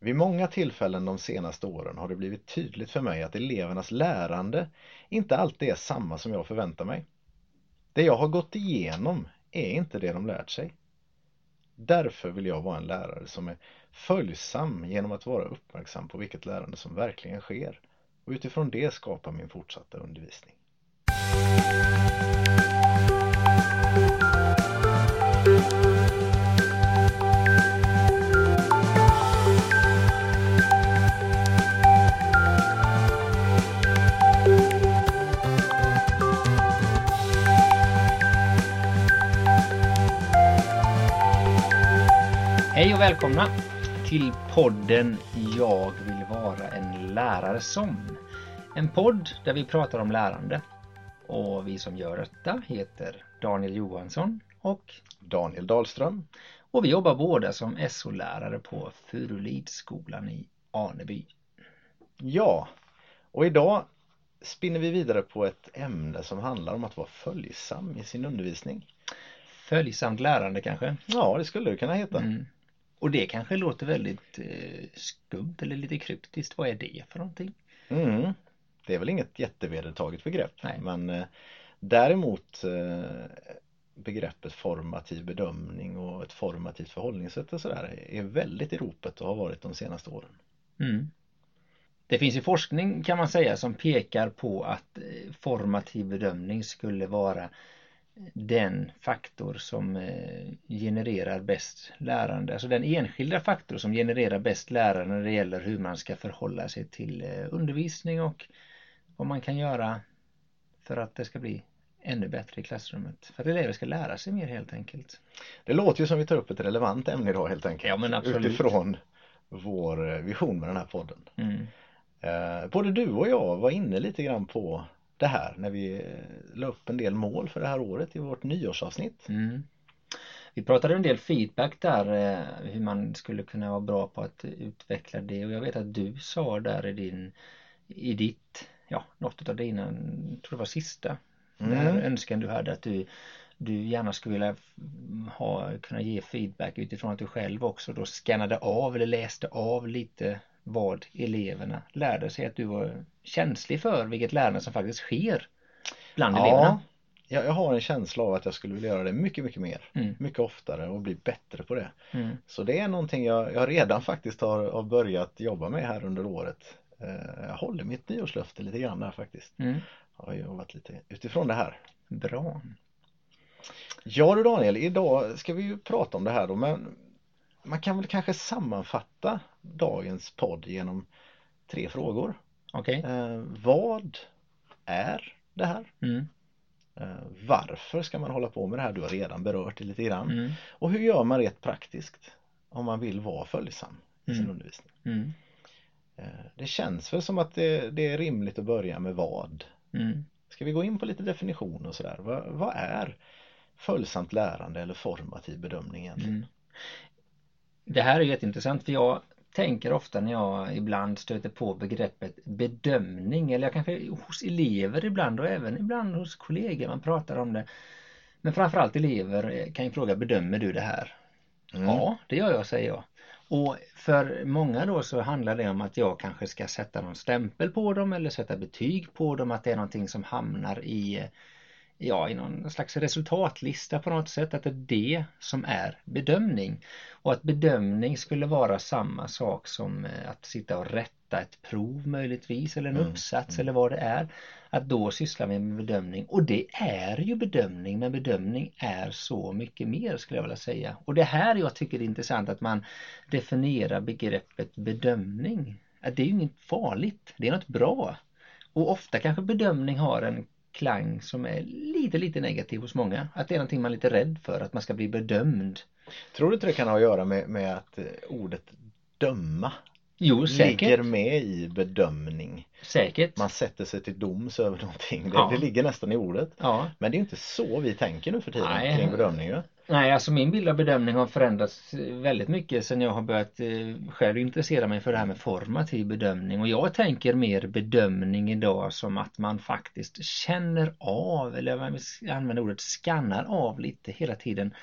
Vid många tillfällen de senaste åren har det blivit tydligt för mig att elevernas lärande inte alltid är samma som jag förväntar mig. Det jag har gått igenom är inte det de lärt sig. Därför vill jag vara en lärare som är följsam genom att vara uppmärksam på vilket lärande som verkligen sker och utifrån det skapa min fortsatta undervisning. Hej och välkomna till podden Jag vill vara en lärare som. En podd där vi pratar om lärande. Och vi som gör detta heter Daniel Johansson och Daniel Dahlström. Och vi jobbar båda som SO-lärare på Furulidsskolan i Aneby. Ja, och idag spinner vi vidare på ett ämne som handlar om att vara följsam i sin undervisning. Följsamt lärande kanske? Ja, det skulle det kunna heta. Mm. Och det kanske låter väldigt eh, skumt eller lite kryptiskt. Vad är det för någonting? Mm. Det är väl inget jättevedertaget begrepp. Nej. Men eh, däremot eh, begreppet formativ bedömning och ett formativt förhållningssätt och sådär är väldigt i ropet och har varit de senaste åren. Mm. Det finns ju forskning kan man säga som pekar på att eh, formativ bedömning skulle vara den faktor som eh, genererar bäst lärande. Alltså den enskilda faktor som genererar bäst lärande när det gäller hur man ska förhålla sig till eh, undervisning och vad man kan göra för att det ska bli ännu bättre i klassrummet. För att elever ska lära sig mer helt enkelt. Det låter ju som vi tar upp ett relevant ämne idag helt enkelt. Ja, men absolut. Utifrån vår eh, vision med den här podden. Mm. både du och jag var inne lite grann på det här när vi la upp en del mål för det här året i vårt nyårsavsnitt. Mm. Vi pratade en del feedback där eh, hur man skulle kunna vara bra på att utveckla det och jag vet att du sa där i din i ditt, ja något av dina, jag tror det var sista mm. där önskan du hade att du du gärna skulle vilja ha, kunna ge feedback utifrån att du själv också då skannade av eller läste av lite vad eleverna lärde sig, att du var känslig för vilket lärande som faktiskt sker bland ja, eleverna. Jag, jag har en känsla av att jag skulle vilja göra det mycket, mycket mer, Mm. mycket oftare och bli bättre på det. Mm. Så det är någonting jag, jag redan faktiskt har, har börjat jobba med här under året. Eh, Jag håller mitt nyårslöfte lite grann där faktiskt. Mm. Jag har jobbat lite utifrån det här. Bra. Ja du Daniel, idag ska vi ju prata om det här då men man kan väl kanske sammanfatta dagens podd genom tre frågor. Okej. Eh, vad är det här? Mm. Eh, varför ska man hålla på med det här? Du har redan berört det lite grann. Mm. Och hur gör man rent praktiskt om man vill vara följsam i sin Mm. undervisning? Mm. Eh, det känns väl som att det, det är rimligt att börja med vad? Mm. Ska vi gå in på lite definition och sådär? Vad, vad är följsamt lärande eller formativ bedömning egentligen? Det här är jätteintressant för jag tänker ofta när jag ibland stöter på begreppet bedömning eller jag kanske hos elever ibland och även ibland hos kollegor man pratar om det. Men framförallt elever kan ju fråga bedömer du det här? Mm. Ja, det gör jag säger jag. Och för många då så handlar det om att jag kanske ska sätta någon stämpel på dem eller sätta betyg på dem att det är någonting som hamnar i ja, i någon slags resultatlista på något sätt, att det är det som är bedömning. Och att bedömning skulle vara samma sak som eh, att sitta och rätta ett prov möjligtvis eller en Mm, uppsats mm. eller vad det är. Att då syssla med bedömning. Och det är ju bedömning, men bedömning är så mycket mer skulle jag vilja säga. Och det här jag tycker är intressant att man definierar begreppet bedömning. Att det är ju inget farligt, det är något bra. Och ofta kanske bedömning har en klang som är lite, lite negativ hos många. Att det är någonting man är lite rädd för, att man ska bli bedömd. Tror du inte det kan ha att göra med, med att eh, ordet döma Jo, säkert. ligger med i bedömning? Säkert. Man sätter sig till doms över någonting. Det, Ja. det ligger nästan i ordet. Ja. Men det är inte så vi tänker nu för tiden Nej. kring bedömning ju. Nej, alltså min bild av bedömning har förändrats eh, väldigt mycket sen jag har börjat eh, själv intressera mig för det här med formativ bedömning och jag tänker mer bedömning idag som att man faktiskt känner av eller man använder ordet skannar av lite hela tiden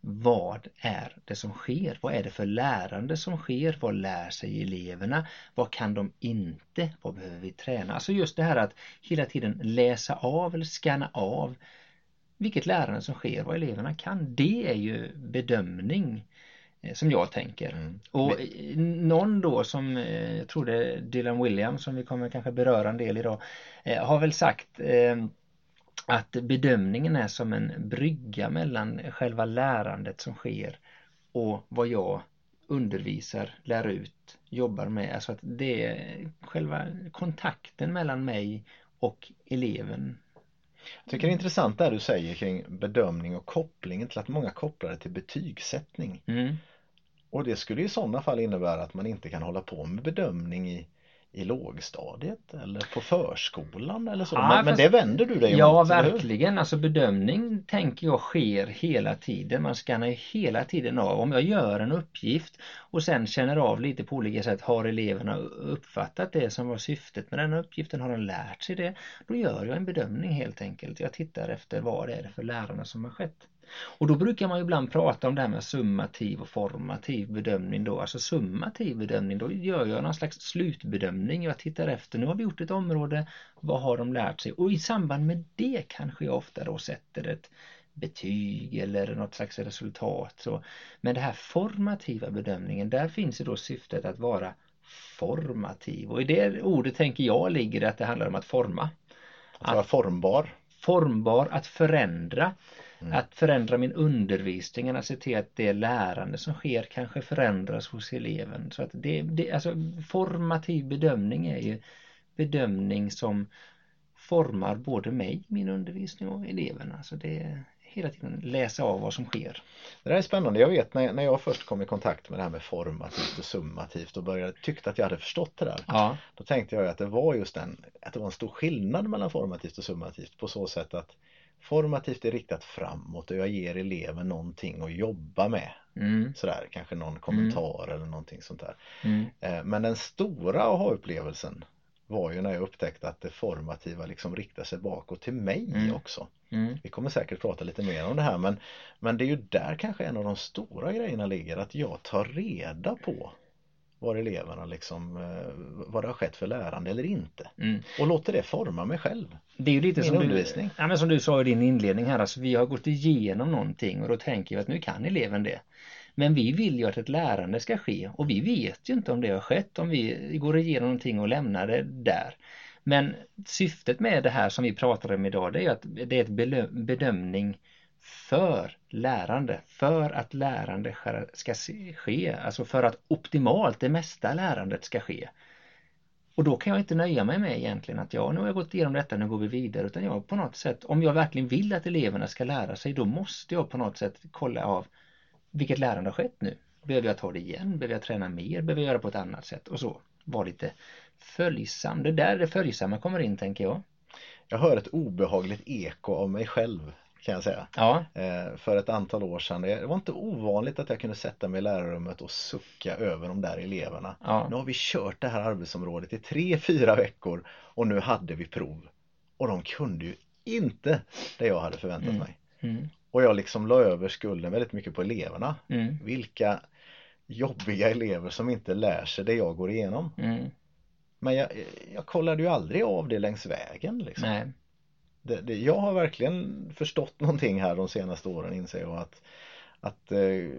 vad är det som sker? Vad är det för lärande som sker? Vad lär sig eleverna? Vad kan de inte? Vad behöver vi träna? Alltså just det här att hela tiden läsa av eller skanna av vilket lärande som sker, vad eleverna kan. Det är ju bedömning eh, som jag tänker. Mm. Och någon då som, eh, jag tror det är Dylan Williams som vi kommer kanske beröra en del idag, eh, har väl sagt att bedömningen är som en brygga mellan själva lärandet som sker och vad jag undervisar, lär ut, jobbar med. Alltså att det är själva kontakten mellan mig och eleven. Jag tycker det är intressant det du säger kring bedömning och kopplingen till att många kopplar det till betygssättning. Mm. Och det skulle i sådana fall innebära att man inte kan hålla på med bedömning i i lågstadiet eller på förskolan eller så. Ja, men, men, det vänder du dig Ja emot, verkligen, alltså bedömning tänker jag sker hela tiden. Man skannar hela tiden av. Om jag gör en uppgift och sen känner av lite på olika sätt. Har eleverna uppfattat det som var syftet med den uppgiften? Har de lärt sig det? Då gör jag en bedömning helt enkelt. Jag tittar efter vad det är för lärarna som har skett. Och då brukar man ibland prata om det här med summativ och formativ bedömning då. Alltså summativ bedömning, då gör jag någon slags slutbedömning. Jag tittar efter, nu har vi gjort ett område, vad har de lärt sig? Och i samband med det kanske jag ofta då sätter ett betyg eller något slags resultat. Så. Men det här formativa bedömningen, där finns ju då syftet att vara formativ och i det ordet tänker jag ligger det att det handlar om att forma. Att vara formbar. Formbar, att förändra. Mm. Att förändra min undervisning, att se till att det lärande som sker kanske förändras hos eleven. Så att det, det, alltså formativ bedömning är ju bedömning som formar både mig, min undervisning och eleverna. Så det är hela tiden läsa av vad som sker. Det där är spännande. Jag vet när, när jag först kom i kontakt med det här med formativt och summativt och började tyckte att jag hade förstått det där. Ja. Då tänkte jag att det var just den, att det var en stor skillnad mellan formativt och summativt på så sätt att Formativt är riktat framåt och jag ger eleven någonting att jobba med. Mm. Sådär, kanske någon kommentar mm. eller någonting sånt där. Mm. Eh, men den stora aha-upplevelsen var ju när jag upptäckte att det formativa liksom riktar sig bakåt till mig mm. också. Mm. Vi kommer säkert prata lite mer om det här men, men det är ju där kanske en av de stora grejerna ligger att jag tar reda på var eleverna liksom, eh, vad det har skett för lärande eller inte. Mm. Och låter det forma mig själv. Det är ju lite Min som undervisning. Du, ja, men som du sa i din inledning här, alltså vi har gått igenom någonting och då tänker vi att nu kan eleven det. Men vi vill ju att ett lärande ska ske och vi vet ju inte om det har skett om vi går igenom någonting och lämnar det där. Men syftet med det här som vi pratar om idag det är att det är ett bedömning för lärande, för att lärande ska ske, alltså för att optimalt det mesta lärandet ska ske. Och då kan jag inte nöja mig med egentligen att ja, nu har jag gått igenom detta, nu går vi vidare, utan jag på något sätt, om jag verkligen vill att eleverna ska lära sig, då måste jag på något sätt kolla av vilket lärande har skett nu. Behöver jag ta det igen? Behöver jag träna mer? Behöver jag göra på ett annat sätt? Och så, vara lite följsam. Det är där det följsamma kommer in, tänker jag. Jag hör ett obehagligt eko av mig själv kan jag säga. Ja. Eh, för ett antal år sedan. Det var inte ovanligt att jag kunde sätta mig i lärarrummet och sucka över de där eleverna. Ja. Nu har vi kört det här arbetsområdet i tre, fyra veckor och nu hade vi prov. Och de kunde ju inte det jag hade förväntat mm. mig. Mm. Och jag liksom la över skulden väldigt mycket på eleverna. Mm. Vilka jobbiga elever som inte lär sig det jag går igenom. Mm. Men jag, jag kollade ju aldrig av det längs vägen. Liksom. Nej det, det, jag har verkligen förstått någonting här de senaste åren inser jag att att eh,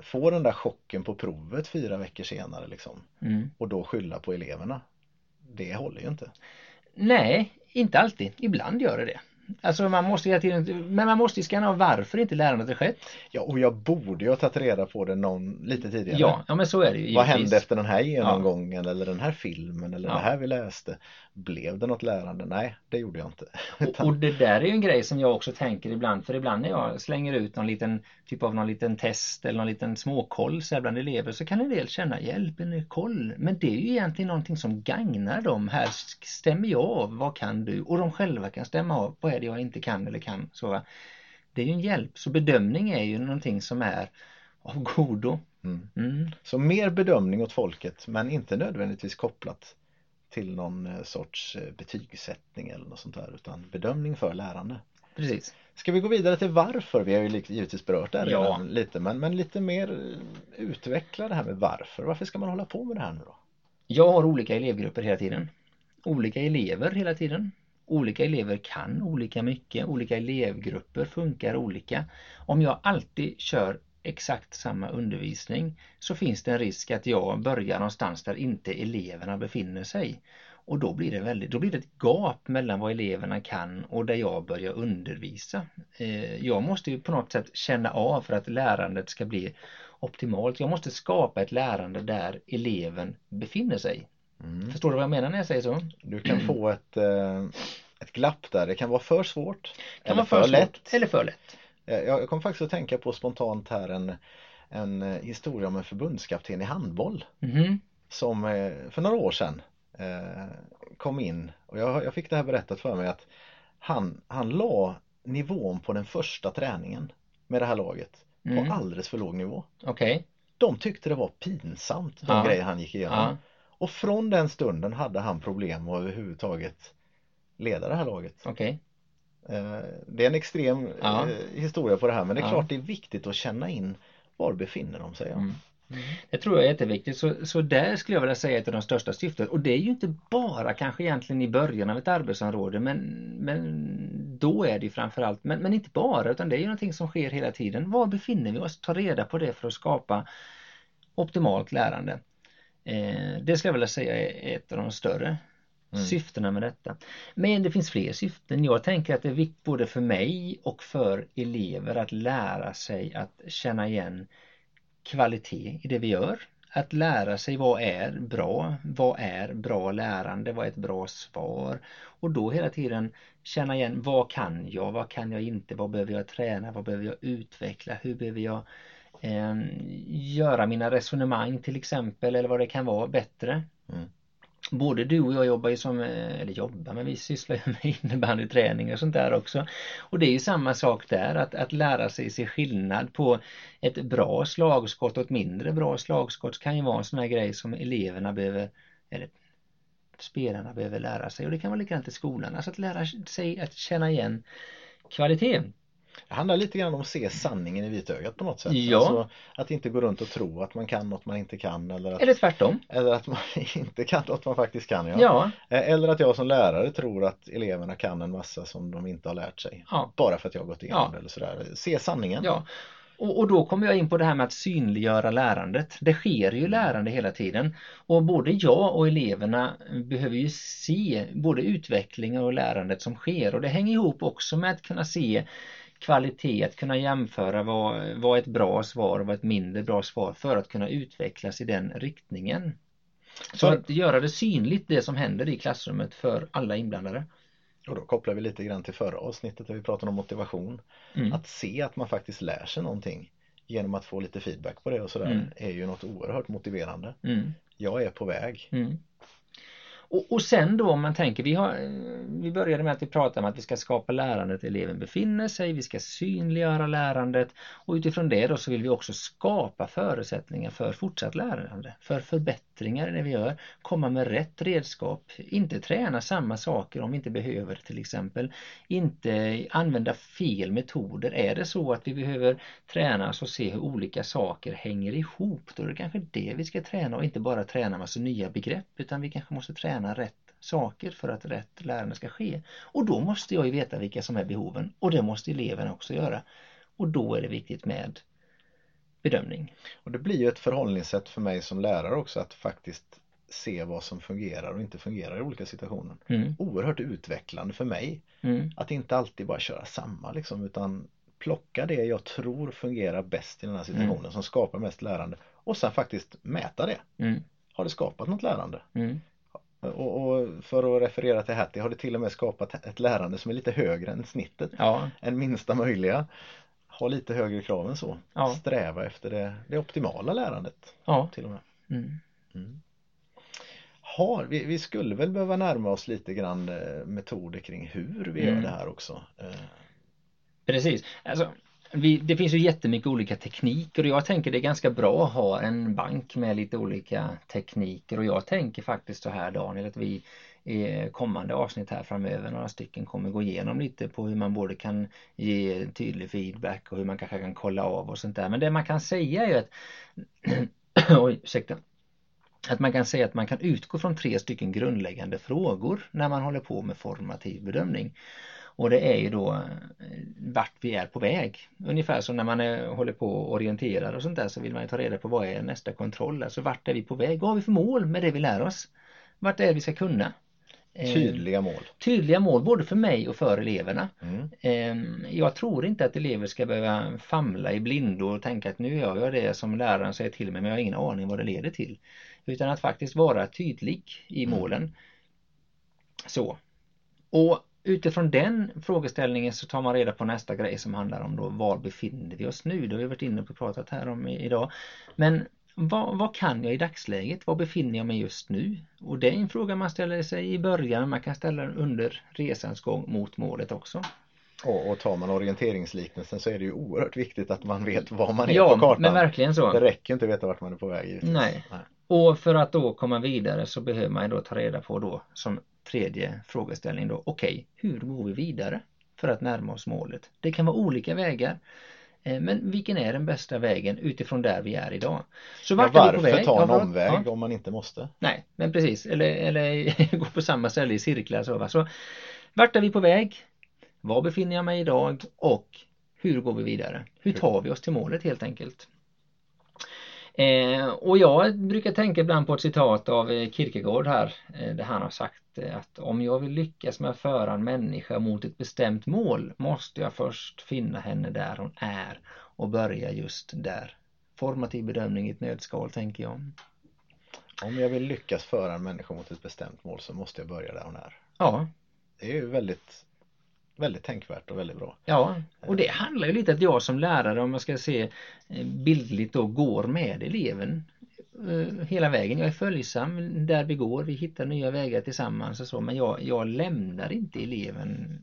få den där chocken på provet fyra veckor senare liksom mm. och då skylla på eleverna det håller ju inte. Nej, inte alltid. Ibland gör det det. Alltså man måste hela tiden, men man måste ju scanna av varför inte lärandet har skett. Ja och jag borde ju ha tagit reda på det någon, lite tidigare. Ja, ja men så är det ju. Vad hände efter den här genomgången ja. eller den här filmen eller ja. det här vi läste? Blev det något lärande? Nej, det gjorde jag inte. Och, och, det där är ju en grej som jag också tänker ibland, för ibland när jag slänger ut någon liten typ av någon liten test eller någon liten småkoll så här bland elever så kan en del känna hjälp, en koll. Men det är ju egentligen någonting som gagnar dem. Här stämmer jag av, vad kan du? Och de själva kan stämma av, vad är det jag inte kan eller kan. Så, det är ju en hjälp, så bedömning är ju någonting som är av godo. Mm. Mm. Så mer bedömning åt folket men inte nödvändigtvis kopplat till någon eh, sorts eh, betygssättning eller något sånt där utan bedömning för lärande. Precis. Ska vi gå vidare till varför? Vi har ju givetvis berört det här Ja. redan lite men, men lite mer eh, utveckla det här med varför. Varför ska man hålla på med det här nu då? Jag har olika elevgrupper hela tiden. Olika elever hela tiden. Olika elever kan olika mycket. Olika elevgrupper funkar olika. Om jag alltid kör exakt samma undervisning så finns det en risk att jag börjar någonstans där inte eleverna befinner sig. Och då blir det väldigt, då blir det ett gap mellan vad eleverna kan och där jag börjar undervisa. Eh, jag måste ju på något sätt känna av för att lärandet ska bli optimalt. Jag måste skapa ett lärande där eleven befinner sig. Mm. Förstår du vad jag menar när jag säger så? Du kan få ett, eh, ett glapp där. Det kan vara för svårt Kan eller vara för, lätt. eller för lätt. Eh, Jag kom faktiskt att tänka på spontant här en, en eh, historia om en förbundskapten i handboll Mhm. som för några år sedan kom in och jag, jag fick det här berättat för mig att han, han la nivån på den första träningen med det här laget Mm. på alldeles för låg nivå. Okej. De tyckte det var pinsamt de Ja. grejer han gick igenom. Ja. Och från den stunden hade han problem att överhuvudtaget leda det här laget. Okej. Eh, Det är en extrem Ja. eh, historia på det här men det är Ja. klart det är viktigt att känna in var befinner de sig. ja. Mm. Det tror jag är jätteviktigt. Så, så där skulle jag vilja säga ett av de största syftet. Och det är ju inte bara kanske egentligen i början av ett arbetsområde men, men då är det ju framförallt, men, men inte bara utan det är ju någonting som sker hela tiden. Var befinner vi oss? Ta reda på det för att skapa optimalt lärande. Eh, det skulle jag vilja säga är ett av de större Mm. syftena med detta. Men det finns fler syften. Jag tänker att det är viktigt både för mig och för elever att lära sig att känna igen kvalitet i det vi gör. Att lära sig vad är bra, vad är bra lärande, vad är ett bra svar och då hela tiden känna igen vad kan jag, vad kan jag inte, vad behöver jag träna, vad behöver jag utveckla, hur behöver jag eh, göra mina resonemang till exempel eller vad det kan vara bättre. Mm. Både du och jag jobbar ju som, eh, eller jobbar, men vi sysslar ju med innebandyträning och sånt där också. Och det är ju samma sak där, att, att lära sig se skillnad på ett bra slagskott och ett mindre bra slagskott kan ju vara en sån här grej som eleverna behöver, eller spelarna behöver lära sig. Och det kan vara likadant i skolan, alltså att lära sig att känna igen kvalitet. Det handlar lite grann om att se sanningen i vitögat på något sätt. Ja. Alltså, att inte gå runt och tro att man kan något man inte kan eller att, Eller tvärtom. eller att man inte kan något man faktiskt kan. Ja. Ja, Eh, Eller att jag som lärare tror att eleverna kan en massa som de inte har lärt sig. ja. Bara för att jag har gått igenom det eller sådär. Se sanningen. Ja, och, och då kommer jag in på det här med att synliggöra lärandet. Det sker ju lärande hela tiden och både jag och eleverna behöver ju se både utvecklingen och lärandet som sker och det hänger ihop också med att kunna se kvalitet, att kunna jämföra vad, vad ett bra svar och vad ett mindre bra svar för att kunna utvecklas i den riktningen. Så att göra det synligt det som händer i klassrummet för alla inblandade. Och då kopplar vi lite grann till förra avsnittet där vi pratade om motivation. Mm. Att se att man faktiskt lär sig någonting genom att få lite feedback på det och sådär Mm. är ju något oerhört motiverande. Mm. Jag är på väg. Och, och sen då om man tänker, vi, har, vi började med att vi pratade om att vi ska skapa lärandet eleven befinner sig, vi ska synliggöra lärandet och utifrån det då så vill vi också skapa förutsättningar för fortsatt lärande, för förbättringar i det vi gör, komma med rätt redskap, inte träna samma saker om vi inte behöver till exempel, inte använda fel metoder. Är det så att vi behöver träna oss och se hur olika saker hänger ihop, då är det kanske det vi ska träna och inte bara träna massa nya begrepp utan vi kanske måste träna rätt saker för att rätt lärande ska ske. Och då måste jag ju veta vilka som är behoven och det måste eleverna också göra. Och då är det viktigt med bedömning. Och det blir ju ett förhållningssätt för mig som lärare också att faktiskt se vad som fungerar och inte fungerar i olika situationer. Mm, Oerhört utvecklande för mig mm, att inte alltid bara köra samma liksom utan plocka det jag tror fungerar bäst i den här situationen som skapar mest lärande och sen faktiskt mäta det. mm, Har det skapat något lärande? Och, och för att referera till Hattie har det till och med skapat ett lärande som är lite högre än snittet. Ja, Än minsta möjliga. Ha lite högre krav än så. Ja. Sträva efter det, det optimala lärandet ja. till och med. Mm. Mm. Har, vi, vi skulle väl behöva närma oss lite grann eh, metoder kring hur vi gör Mm. det här också. Eh, Precis. Alltså, vi, det finns ju jättemycket olika tekniker och jag tänker det är ganska bra att ha en bank med lite olika tekniker och jag tänker faktiskt så här Daniel att vi i kommande avsnitt här framöver, några stycken, kommer gå igenom lite på hur man både kan ge tydlig feedback och hur man kanske kan kolla av och sånt där. Men det man kan säga är ju att Oj, ursäkta att man kan säga att man kan utgå från tre stycken grundläggande frågor när man håller på med formativ bedömning. Och det är ju då eh, vart vi är på väg. Ungefär som när man är, håller på och orienterar och sånt där så vill man ju ta reda på vad är nästa kontroll, alltså vart är vi på väg, vad har vi för mål med det vi lär oss? Vart är det vi ska kunna? Eh, tydliga mål. Tydliga mål både för mig och för eleverna. Mm. Ehm, jag tror inte att elever ska behöva famla i blindo och tänka att nu gör jag det som läraren säger till mig men jag har ingen aning vad det leder till. Utan att faktiskt vara tydlig i mm. målen. Så. Och utifrån den frågeställningen så tar man reda på nästa grej som handlar om då var befinner vi oss nu? Det har vi varit inne på och pratat här om idag. Men vad, vad, kan jag i dagsläget? Var befinner jag mig just nu? Och det är en fråga man ställer sig i början, man kan ställa den under resans gång mot målet också. Och, och tar man orienteringsliknelsen så är det ju oerhört viktigt att man vet var man är ja, på kartan. men verkligen så. Det räcker inte att veta vart man är på väg. Nej. Nej. Och för att då komma vidare så behöver man då ta reda på då som tredje frågeställning då, okej, okay, hur går vi vidare för att närma oss målet? Det kan vara olika vägar. Eh, men vilken är den bästa vägen utifrån där vi är idag? Så vart ja, varför är vi ta en ja, omväg ja. om man inte måste? Nej, men precis. Eller, eller gå på samma ställe i cirklar. Så, va? så vart är vi på väg? Var befinner jag mig idag? Och hur går vi vidare? Hur tar vi oss till målet helt enkelt? Eh, och jag brukar tänka ibland på ett citat av eh, Kierkegaard här eh, där han har sagt eh, att om jag vill lyckas med att föra en människa mot ett bestämt mål måste jag först finna henne där hon är och börja just där. Formativ bedömning i ett nötskal tänker jag. Om jag vill lyckas föra en människa mot ett bestämt mål så måste jag börja där hon är. Ja. Det är ju väldigt väldigt tänkvärt och väldigt bra. Ja, och det handlar ju lite att jag som lärare, om man ska se eh, bildligt då, går med eleven eh, hela vägen. Jag är följsam där vi går, vi hittar nya vägar tillsammans och så, men jag, jag lämnar inte eleven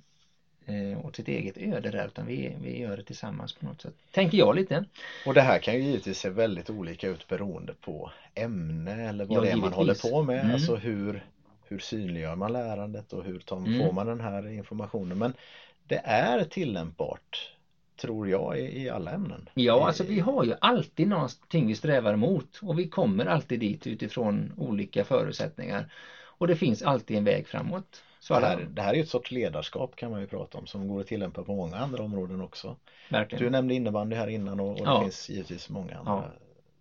eh, åt sitt eget öde där utan vi, vi gör det tillsammans på något sätt. Tänker jag lite. Och det här kan ju givetvis se väldigt olika ut beroende på ämne eller vad ja, det är man håller på med. Mm. Alltså hur, hur synliggör man lärandet och hur tar, mm. får man den här informationen. Men det är tillämpbart tror jag i, alla ämnen. Ja, alltså vi har ju alltid någonting vi strävar emot och vi kommer alltid dit utifrån olika förutsättningar. Och det finns alltid en väg framåt. Så det, här, det här är ett sorts ledarskap kan man ju prata om som går att tillämpa på många andra områden också. Verkligen. Du nämnde innebandy här innan och, och ja. det finns givetvis många andra. Ja.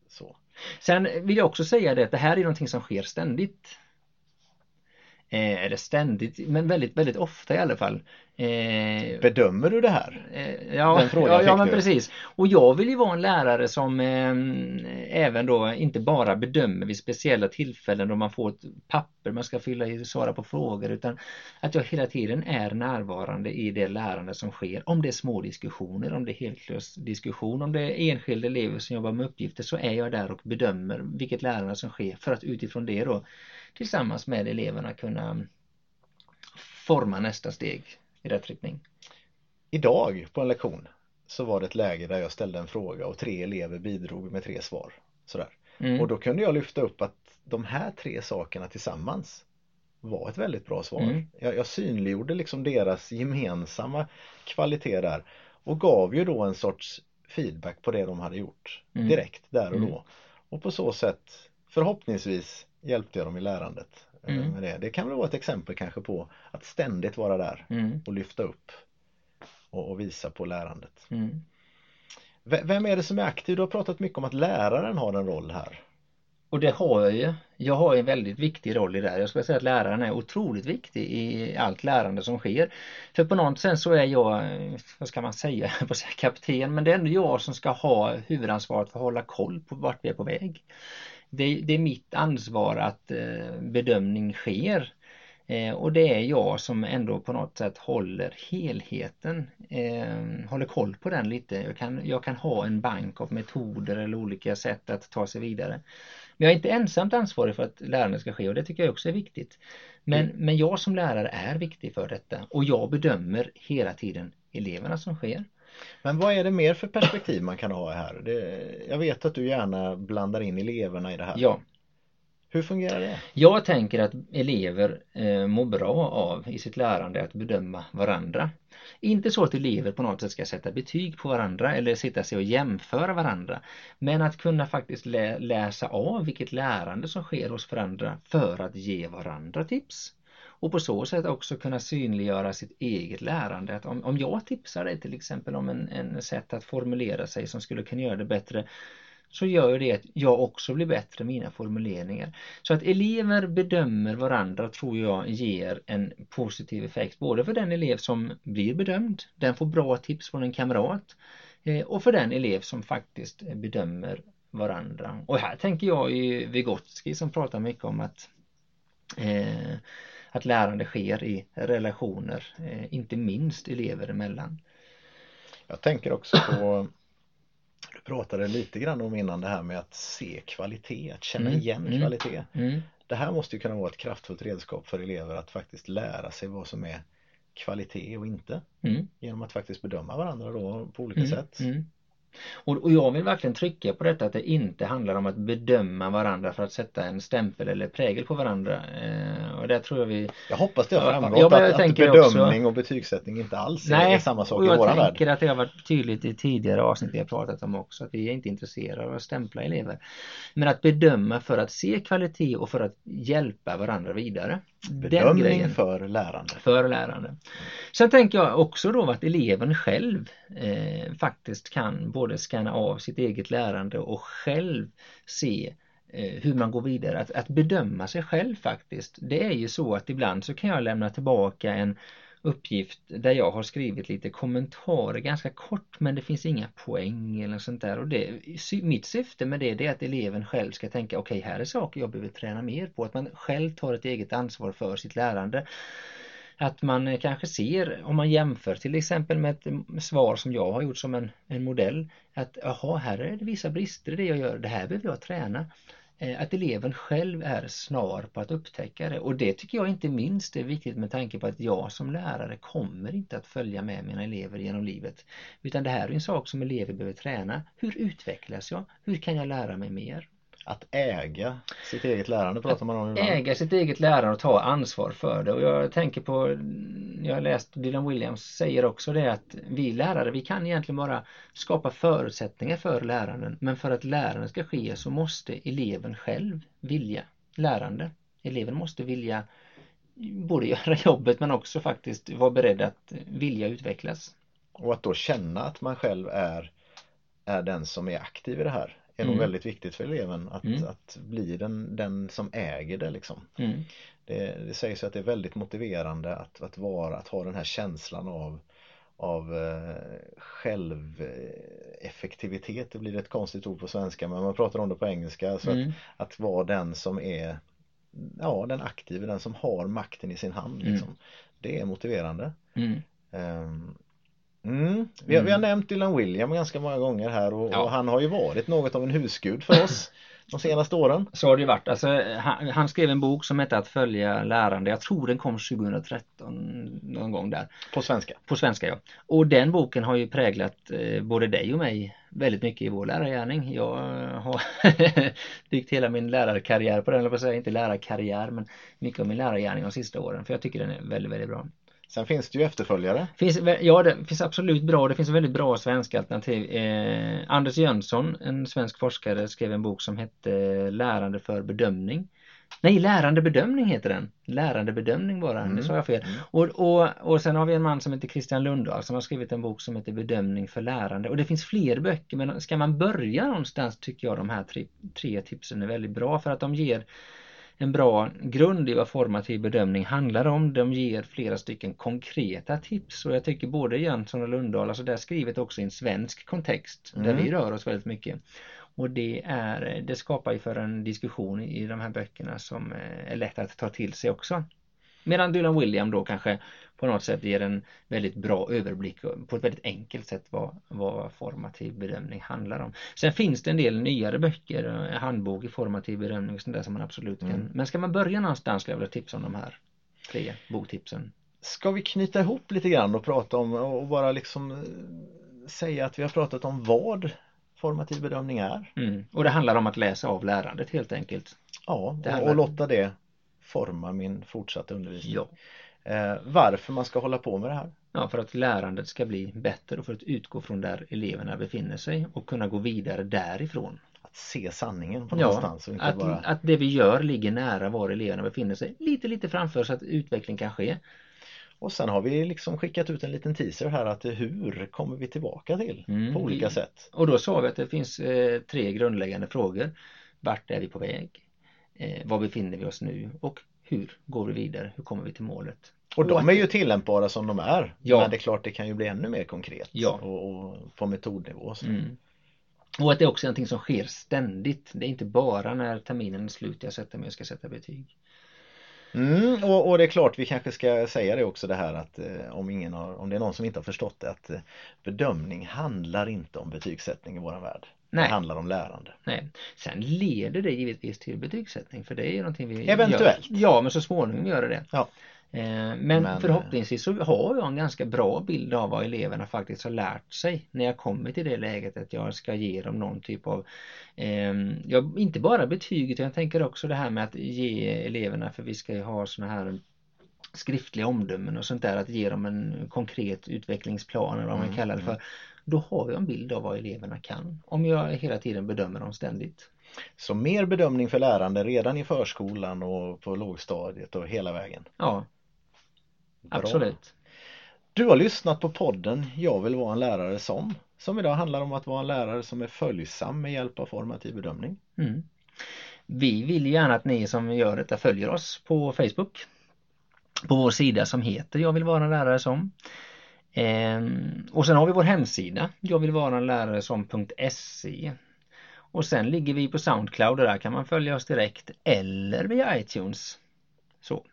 Så. Sen vill jag också säga det att det här är någonting som sker ständigt eh, eller ständigt, men väldigt, väldigt ofta i alla fall. Eh, Bedömer du det här? Eh, ja, ja, ja men precis. Och jag vill ju vara en lärare som eh, även då inte bara bedömer vid speciella tillfällen då man får ett papper man ska fylla i och svara på frågor utan att jag hela tiden är närvarande i det lärande som sker. Om det är små diskussioner, om det är helklös diskussion, om det är enskilda elever som jobbar med uppgifter så är jag där och bedömer vilket lärande som sker för att utifrån det då tillsammans med eleverna kunna forma nästa steg i rätt riktning. Idag på en lektion så var det ett läge där jag ställde en fråga och tre elever bidrog med tre svar. Sådär. Mm. Och då kunde jag lyfta upp att de här tre sakerna tillsammans var ett väldigt bra svar. Mm. Jag, jag synliggjorde liksom deras gemensamma kvalitet där och gav ju då en sorts feedback på det de hade gjort mm. direkt där och då. Mm. Och på så sätt förhoppningsvis hjälpte jag dem i lärandet. Eh, mm. Med det. det kan väl vara ett exempel kanske på att ständigt vara där mm. och lyfta upp och, och visa på lärandet. Mm. Vem är det som är aktiv? Du har pratat mycket om att läraren har en roll här. Och det har jag ju. Jag har en väldigt viktig roll i det. Jag skulle säga att läraren är otroligt viktig i allt lärande som sker. För på något sätt så är jag, vad ska man säga, på kapten, men det är ändå jag som ska ha huvudansvaret för att hålla koll på vart vi är på väg det, det är mitt ansvar att eh, bedömning sker. Eh, och det är jag som ändå på något sätt håller helheten, eh, håller koll på den lite. Jag kan, jag kan ha en bank av metoder eller olika sätt att ta sig vidare. Men jag är inte ensamt ansvarig för att lärandet ska ske och det tycker jag också är viktigt. Men, mm. men jag som lärare är viktig för detta och jag bedömer hela tiden eleverna som sker. Men vad är det mer för perspektiv man kan ha här? Det, jag vet att du gärna blandar in eleverna i det här. Ja. Hur fungerar det? Jag tänker att elever eh, mår bra av i sitt lärande att bedöma varandra. Inte så att elever på något sätt ska sätta betyg på varandra eller sitta sig och jämföra varandra. Men att kunna faktiskt lä läsa av vilket lärande som sker hos varandra för att ge varandra tips. Och på så sätt också kunna synliggöra sitt eget lärande. Att om, om jag tipsar dig till exempel om en, en sätt att formulera sig som skulle kunna göra det bättre så gör det att jag också blir bättre med mina formuleringar. Så att elever bedömer varandra tror jag ger en positiv effekt både för den elev som blir bedömd, den får bra tips från en kamrat eh, och för den elev som faktiskt bedömer varandra. Och här tänker jag ju Vygotsky som pratar mycket om att eh, att lärande sker i relationer, eh, inte minst elever emellan. Jag tänker också på du pratade lite grann om innan det här med att se kvalitet, att känna mm. igen mm. kvalitet. Mm. Det här måste ju kunna vara ett kraftfullt redskap för elever att faktiskt lära sig vad som är kvalitet och inte. Mm. Genom att faktiskt bedöma varandra då på olika mm. sätt. Mm. Och, och jag vill verkligen trycka på detta att det inte handlar om att bedöma varandra för att sätta en stämpel eller prägel på varandra. Och det tror jag vi... Jag hoppas det har framgått ja, att, att bedömning också... och betygssättning inte alls Nej, är samma sak i våran värld. jag tänker att det har varit tydligt i tidigare avsnitt vi har pratat om också att vi är inte intresserade av att stämpla elever. Men att bedöma för att se kvalitet och för att hjälpa varandra vidare. Bedömning för lärande. För lärande. Sen tänker jag också då att eleven själv eh, faktiskt kan både scanna av sitt eget lärande och själv se Eh, hur man går vidare. Att, att bedöma sig själv faktiskt. Det är ju så att ibland så kan jag lämna tillbaka en uppgift där jag har skrivit lite kommentarer ganska kort men det finns inga poäng eller sånt där och det, mitt syfte med det, det är att eleven själv ska tänka okej okay, här är saker jag behöver träna mer på, att man själv tar ett eget ansvar för sitt lärande. Att man eh, kanske ser, om man jämför till exempel med ett mm, svar som jag har gjort som en, en modell, att jaha, här är det vissa brister i det jag gör, det här behöver jag träna. Eh, att eleven själv är snar på att upptäcka det och det tycker jag inte minst är viktigt med tanke på att jag som lärare kommer inte att följa med mina elever genom livet. Utan det här är en sak som elever behöver träna. Hur utvecklas jag? Hur kan jag lära mig mer? Att äga sitt eget lärande pratar man om ibland. Äga sitt eget lärande och ta ansvar för det och jag tänker på, jag har läst Dylan Williams säger också det att vi lärare vi kan egentligen bara skapa förutsättningar för läranden men för att lärande ska ske så måste eleven själv vilja lärande. Eleven måste vilja både göra jobbet men också faktiskt vara beredd att vilja utvecklas. Och att då känna att man själv är, är den som är aktiv i det här är mm. nog väldigt viktigt för eleven att, mm. att bli den, den som äger det liksom. Mm. Det, det sägs att det är väldigt motiverande att, att vara, att ha den här känslan av av eh, själveffektivitet, det blir ett konstigt ord på svenska men man pratar om det på engelska. Så att, mm. att vara den som är ja, den aktiva, den som har makten i sin hand. Liksom. Mm. Det är motiverande. Um, Mm. Vi, har, vi har mm. nämnt Dylan William ganska många gånger här och, ja. och, han har ju varit något av en husgud för oss de senaste åren. Så har det varit. Alltså, han, han, skrev en bok som hette Att följa lärande. Jag tror den kom 2013 någon gång där. På svenska? På svenska ja. Och den boken har ju präglat eh, både dig och mig väldigt mycket i vår lärargärning. Jag har byggt hela min lärarkarriär på den, eller på att säga inte lärarkarriär men mycket av min lärargärning de sista åren för jag tycker den är väldigt, väldigt bra. Sen finns det ju efterföljare. Finns, ja, det finns absolut bra. Det finns väldigt bra svenska alternativ. Eh, Anders Jönsson, en svensk forskare, skrev en bok som hette Lärande för bedömning. Nej, lärande bedömning heter den. Lärande bedömning bara, mm. det sa jag fel. Mm. Och, och, och sen har vi en man som heter Christian Lundahl som har skrivit en bok som heter Bedömning för lärande. Och det finns fler böcker men ska man börja någonstans tycker jag de här tre, tre tipsen är väldigt bra för att de ger en bra grund i vad formativ bedömning handlar om. De ger flera stycken konkreta tips och jag tycker både Jönsson och Lundahl, alltså det är skrivet också i en svensk kontext mm. där vi rör oss väldigt mycket. Och det, är, det skapar ju för en diskussion i de här böckerna som är lätt att ta till sig också. Medan Dylan William då kanske på något sätt ger en väldigt bra överblick på ett väldigt enkelt sätt vad, vad formativ bedömning handlar om. Sen finns det en del nyare böcker, handbok i formativ bedömning och sånt där som man absolut kan. Mm. Men ska man börja någonstans skulle jag vilja tipsa om de här tre boktipsen. Ska vi knyta ihop lite grann och prata om och bara liksom eh, säga att vi har pratat om vad formativ bedömning är. Mm. Och det handlar om att läsa av lärandet helt enkelt. Ja, och, och låta det forma min fortsatta undervisning. Ja. Eh, varför man ska hålla på med det här. ja, för att lärandet ska bli bättre och för att utgå från där eleverna befinner sig och kunna gå vidare därifrån. Att se sanningen på Ja, någonstans och inte att, bara att det vi gör ligger nära var eleverna befinner sig, lite lite framför så att utveckling kan ske. Och sen har vi liksom skickat ut en liten teaser här att hur kommer vi tillbaka till Mm, på olika vi- sätt. Och då sa vi att det finns eh, tre grundläggande frågor. Vart är vi på väg? Eh, var befinner vi oss nu? Och hur går vi vidare? Hur kommer vi till målet? Och de är ju tillämpbara som de är. Ja. Men det är klart det kan ju bli ännu mer konkret Ja. och, och på metodnivå. Mm. Och att det är också någonting som sker ständigt. Det är inte bara när terminen är slut jag sätter mig och ska sätta betyg. Mm, och, och det är klart vi kanske ska säga det också det här att eh, om, ingen har, om det är någon som inte har förstått det att eh, bedömning handlar inte om betygssättning i våran värld. Nej. Det handlar om lärande. Nej. Sen leder det givetvis till betygssättning för det är ju någonting vi Eventuellt. Gör. Ja, men så småningom gör det det. Ja. Eh, Men, Men, förhoppningsvis så har jag en ganska bra bild av vad eleverna faktiskt har lärt sig när jag kommer till det läget att jag ska ge dem någon typ av eh, ja, inte bara betyg utan jag tänker också det här med att ge eleverna för vi ska ju ha såna här skriftliga omdömen och sånt där att ge dem en konkret utvecklingsplan eller vad man Mm, kallar det för. Då har jag en bild av vad eleverna kan om jag hela tiden bedömer dem ständigt. Så mer bedömning för lärande redan i förskolan och på lågstadiet och hela vägen. Ja, Bra. absolut. Du har lyssnat på podden Jag vill vara en lärare som som idag handlar om att vara en lärare som är följsam med hjälp av formativ bedömning. Mm. Vi vill gärna att ni som gör detta följer oss på Facebook. På vår sida som heter Jag vill vara en lärare som. Ehm, och sen har vi vår hemsida Jag vill vara en lärare som.se. Och sen ligger vi på Soundcloud och där kan man följa oss direkt eller via iTunes. Så.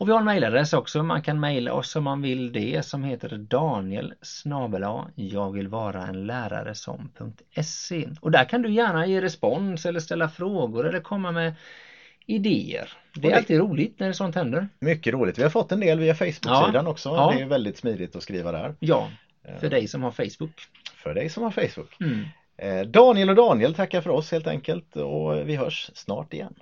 Och vi har en mejladress också, man kan mejla oss om man vill det som heter Daniel snabela jag vill vara en lärare som.se och där kan du gärna ge respons eller ställa frågor eller komma med idéer. Det är det- alltid roligt när sånt händer. Mycket roligt. Vi har fått en del via Facebook-sidan Ja. också. Ja. Det är väldigt smidigt att skriva där. Ja, för dig som har Facebook. För dig som har Facebook. Mm. Eh, Daniel och Daniel tackar för oss helt enkelt och vi hörs snart igen.